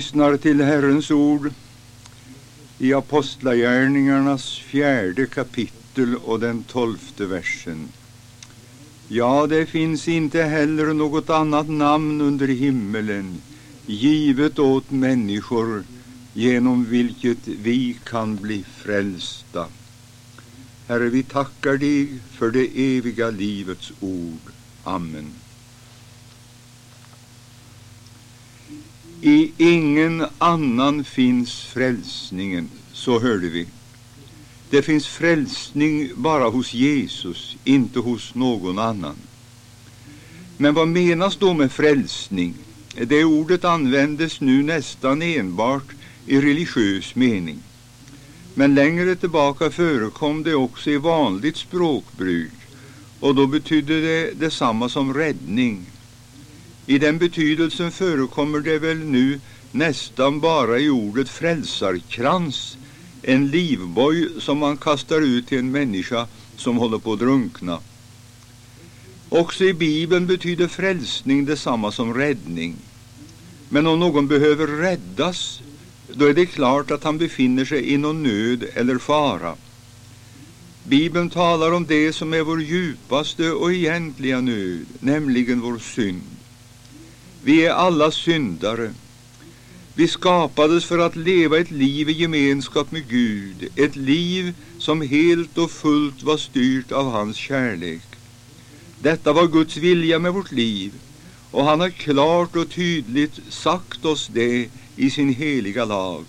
lyssnar till Herrens ord i Apostlagärningarnas fjärde kapitel och den tolfte versen. Ja, det finns inte heller något annat namn under himmelen givet åt människor genom vilket vi kan bli frälsta. Herre, vi tackar dig för det eviga livets ord. Amen. I ingen annan finns frälsningen, så hörde vi. Det finns frälsning bara hos Jesus, inte hos någon annan. Men vad menas då med frälsning? Det ordet användes nu nästan enbart i religiös mening. Men längre tillbaka förekom det också i vanligt språkbruk och då betydde det detsamma som räddning. I den betydelsen förekommer det väl nu nästan bara i ordet frälsarkrans, en livboj som man kastar ut till en människa som håller på att drunkna. Också i Bibeln betyder frälsning detsamma som räddning. Men om någon behöver räddas, då är det klart att han befinner sig i någon nöd eller fara. Bibeln talar om det som är vår djupaste och egentliga nöd, nämligen vår synd. Vi är alla syndare. Vi skapades för att leva ett liv i gemenskap med Gud, ett liv som helt och fullt var styrt av hans kärlek. Detta var Guds vilja med vårt liv, och han har klart och tydligt sagt oss det i sin heliga lag.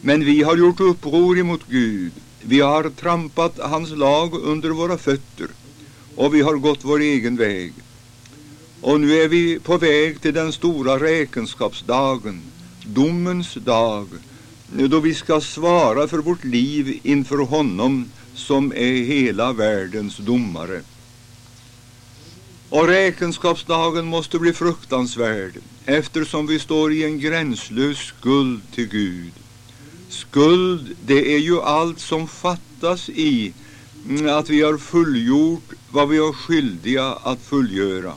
Men vi har gjort uppror emot Gud, vi har trampat hans lag under våra fötter, och vi har gått vår egen väg. Och nu är vi på väg till den stora räkenskapsdagen, domens dag, då vi ska svara för vårt liv inför honom som är hela världens domare. Och räkenskapsdagen måste bli fruktansvärd eftersom vi står i en gränslös skuld till Gud. Skuld, det är ju allt som fattas i att vi har fullgjort vad vi är skyldiga att fullgöra.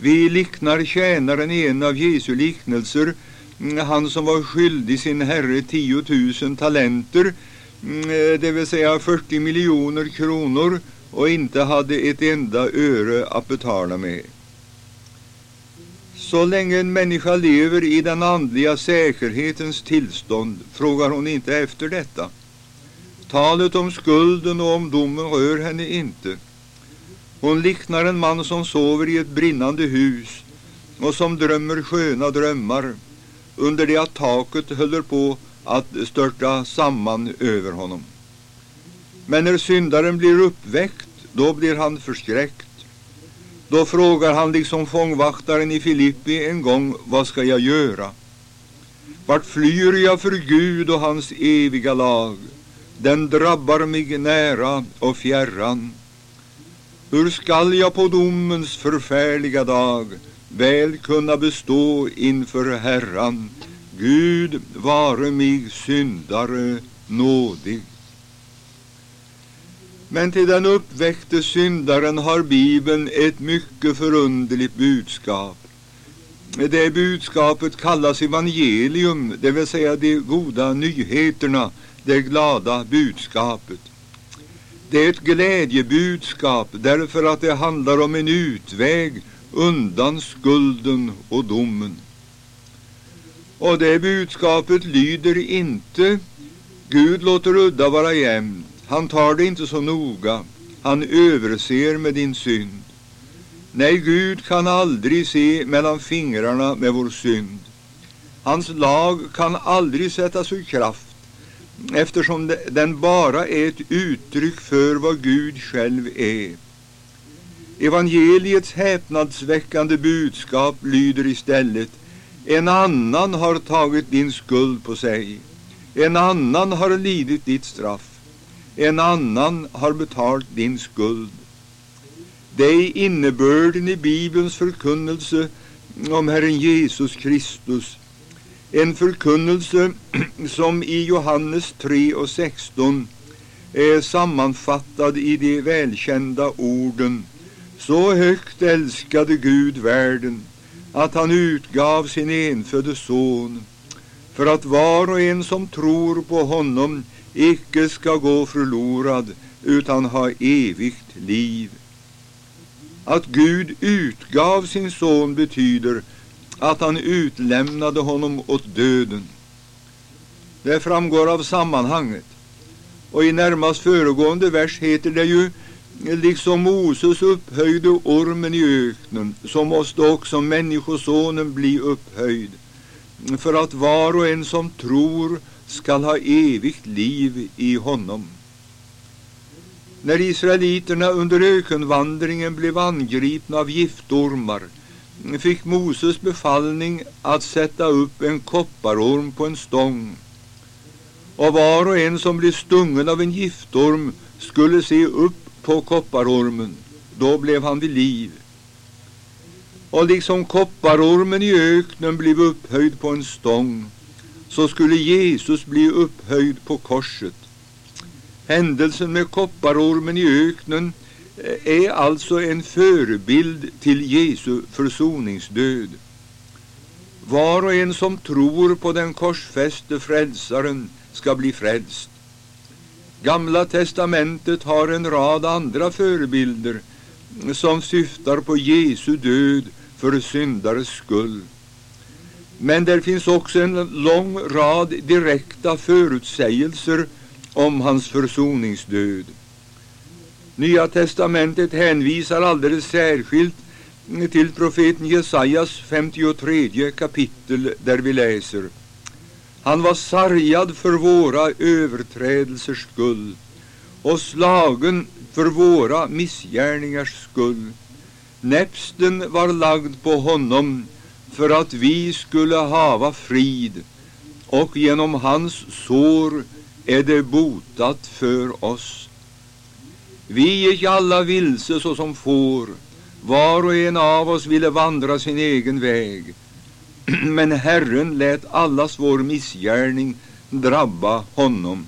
Vi liknar tjänaren i en av Jesu liknelser, mm, han som var skyldig sin herre 10 000 talenter, mm, eh, det vill säga 40 miljoner kronor, och inte hade ett enda öre att betala med. Så länge en människa lever i den andliga säkerhetens tillstånd frågar hon inte efter detta. Talet om skulden och om domen rör henne inte. Hon liknar en man som sover i ett brinnande hus och som drömmer sköna drömmar under det att taket håller på att störta samman över honom. Men när syndaren blir uppväckt, då blir han förskräckt. Då frågar han liksom fångvaktaren i Filippi en gång, vad ska jag göra? Vart flyr jag för Gud och hans eviga lag? Den drabbar mig nära och fjärran. Hur skall jag på domens förfärliga dag väl kunna bestå inför Herran? Gud vare mig syndare nådig. Men till den uppväckte syndaren har Bibeln ett mycket förunderligt budskap. Det budskapet kallas evangelium, det vill säga de goda nyheterna, det glada budskapet. Det är ett glädjebudskap därför att det handlar om en utväg undan skulden och domen. Och det budskapet lyder inte Gud låter udda vara jämnt han tar det inte så noga. Han överser med din synd. Nej, Gud kan aldrig se mellan fingrarna med vår synd. Hans lag kan aldrig sättas ur kraft eftersom den bara är ett uttryck för vad Gud själv är. Evangeliets häpnadsväckande budskap lyder istället En annan har tagit din skuld på sig. En annan har lidit ditt straff. En annan har betalt din skuld. Det är innebörden i Bibelns förkunnelse om Herren Jesus Kristus. En förkunnelse som i Johannes 3 och 16 är sammanfattad i de välkända orden Så högt älskade Gud världen att han utgav sin enfödde son för att var och en som tror på honom icke ska gå förlorad utan ha evigt liv. Att Gud utgav sin son betyder att han utlämnade honom åt döden. Det framgår av sammanhanget. Och i närmast föregående vers heter det ju liksom Moses upphöjde ormen i öknen så måste också Människosonen bli upphöjd för att var och en som tror skall ha evigt liv i honom. När israeliterna under ökenvandringen blev angripna av giftormar fick Moses befallning att sätta upp en kopparorm på en stång. Och var och en som blev stungen av en giftorm skulle se upp på kopparormen. Då blev han vid liv. Och liksom kopparormen i öknen blev upphöjd på en stång så skulle Jesus bli upphöjd på korset. Händelsen med kopparormen i öknen Eh, är alltså en förebild till Jesu försoningsdöd. Var och en som tror på den korsfäste frälsaren ska bli frälst. Gamla testamentet har en rad andra förebilder som syftar på Jesu död för syndares skull. Men där finns också en lång rad direkta förutsägelser om hans försoningsdöd. Nya testamentet hänvisar alldeles särskilt till profeten Jesajas 53 kapitel där vi läser Han var sargad för våra överträdelsers skull och slagen för våra missgärningars skull. Näpsten var lagd på honom för att vi skulle hava frid och genom hans sår är det botat för oss. Vi gick alla vilse såsom får, var och en av oss ville vandra sin egen väg. Men Herren lät allas vår missgärning drabba honom.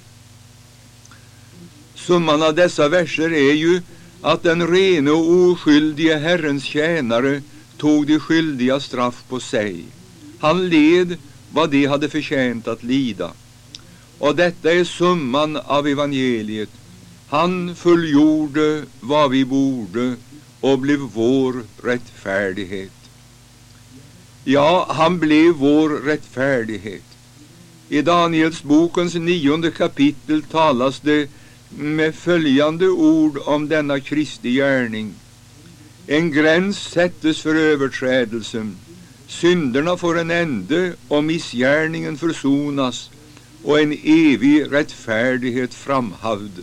Summan av dessa verser är ju att den rene och oskyldige Herrens tjänare tog de skyldiga straff på sig. Han led vad de hade förtjänt att lida. Och detta är summan av evangeliet. Han fullgjorde vad vi borde och blev vår rättfärdighet. Ja, han blev vår rättfärdighet. I Daniels bokens nionde kapitel talas det med följande ord om denna Kristi gärning. En gräns sättes för överträdelsen. Synderna får en ände och missgärningen försonas och en evig rättfärdighet framhavd.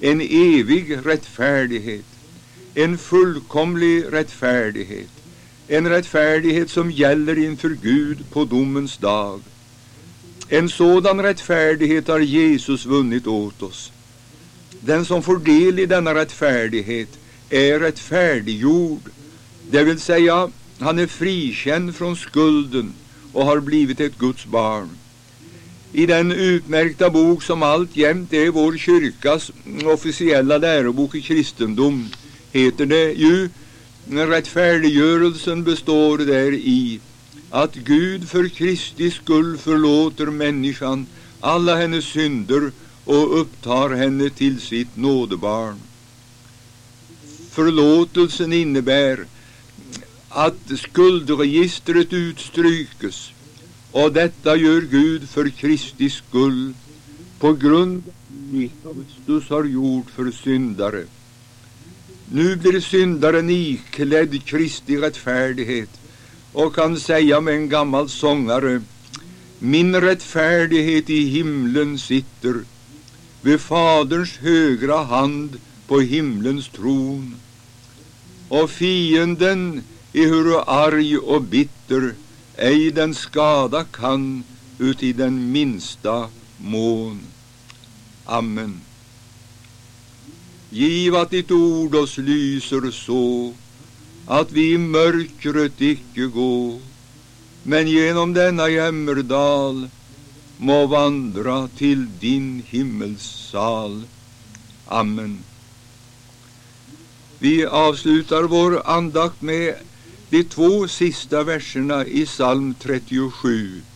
En evig rättfärdighet, en fullkomlig rättfärdighet, en rättfärdighet som gäller inför Gud på domens dag. En sådan rättfärdighet har Jesus vunnit åt oss. Den som får del i denna rättfärdighet är rättfärdiggjord, det vill säga han är frikänd från skulden och har blivit ett Guds barn. I den utmärkta bok som alltjämt är vår kyrkas officiella lärobok i kristendom heter det ju rättfärdiggörelsen består där i att Gud för Kristi skull förlåter människan alla hennes synder och upptar henne till sitt nådebarn. Förlåtelsen innebär att skuldregistret utstrykes och detta gör Gud för Kristi skull på grund av Kristus har gjort för syndare. Nu blir syndaren iklädd Kristi rättfärdighet och kan säga med en gammal sångare Min rättfärdighet i himlen sitter vid Faderns högra hand på himlens tron och fienden, ehuru arg och bitter, ej den skada kan uti den minsta mån. Amen. Giv att ditt ord oss lyser så att vi i mörkret icke gå men genom denna jämmerdal må vandra till din himmelssal. Amen. Vi avslutar vår andakt med de två sista verserna i psalm 37